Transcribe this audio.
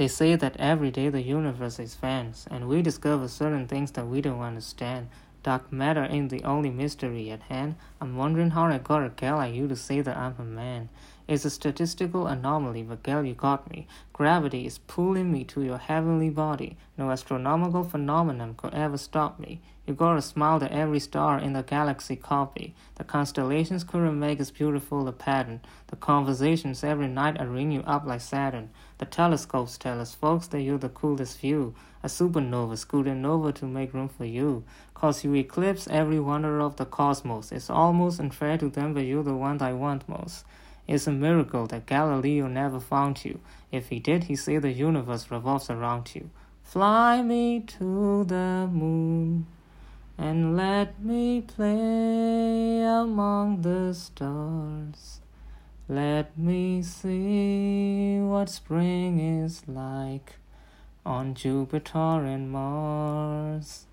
They say that every day the universe expands, and we discover certain things that we don't understand. Dark matter ain't the only mystery at hand. I'm wondering how I got a gal like you to say that I'm a man. It's a statistical anomaly, gal, you got me. Gravity is pulling me to your heavenly body. No astronomical phenomenon could ever stop me. You got a smile that every star in the galaxy copy. The constellations couldn't make as beautiful a pattern. The conversations every night are ring you up like Saturn. The telescopes tell us folks that you're the coolest view. A supernova scooting over to make room for you. Cause you eclipse every wonder of the cosmos. It's almost unfair to them, but you're the one I want most. It's a miracle that Galileo never found you. If he did, he'd say the universe revolves around you. Fly me to the moon and let me play among the stars. Let me see what spring is like on Jupiter and Mars.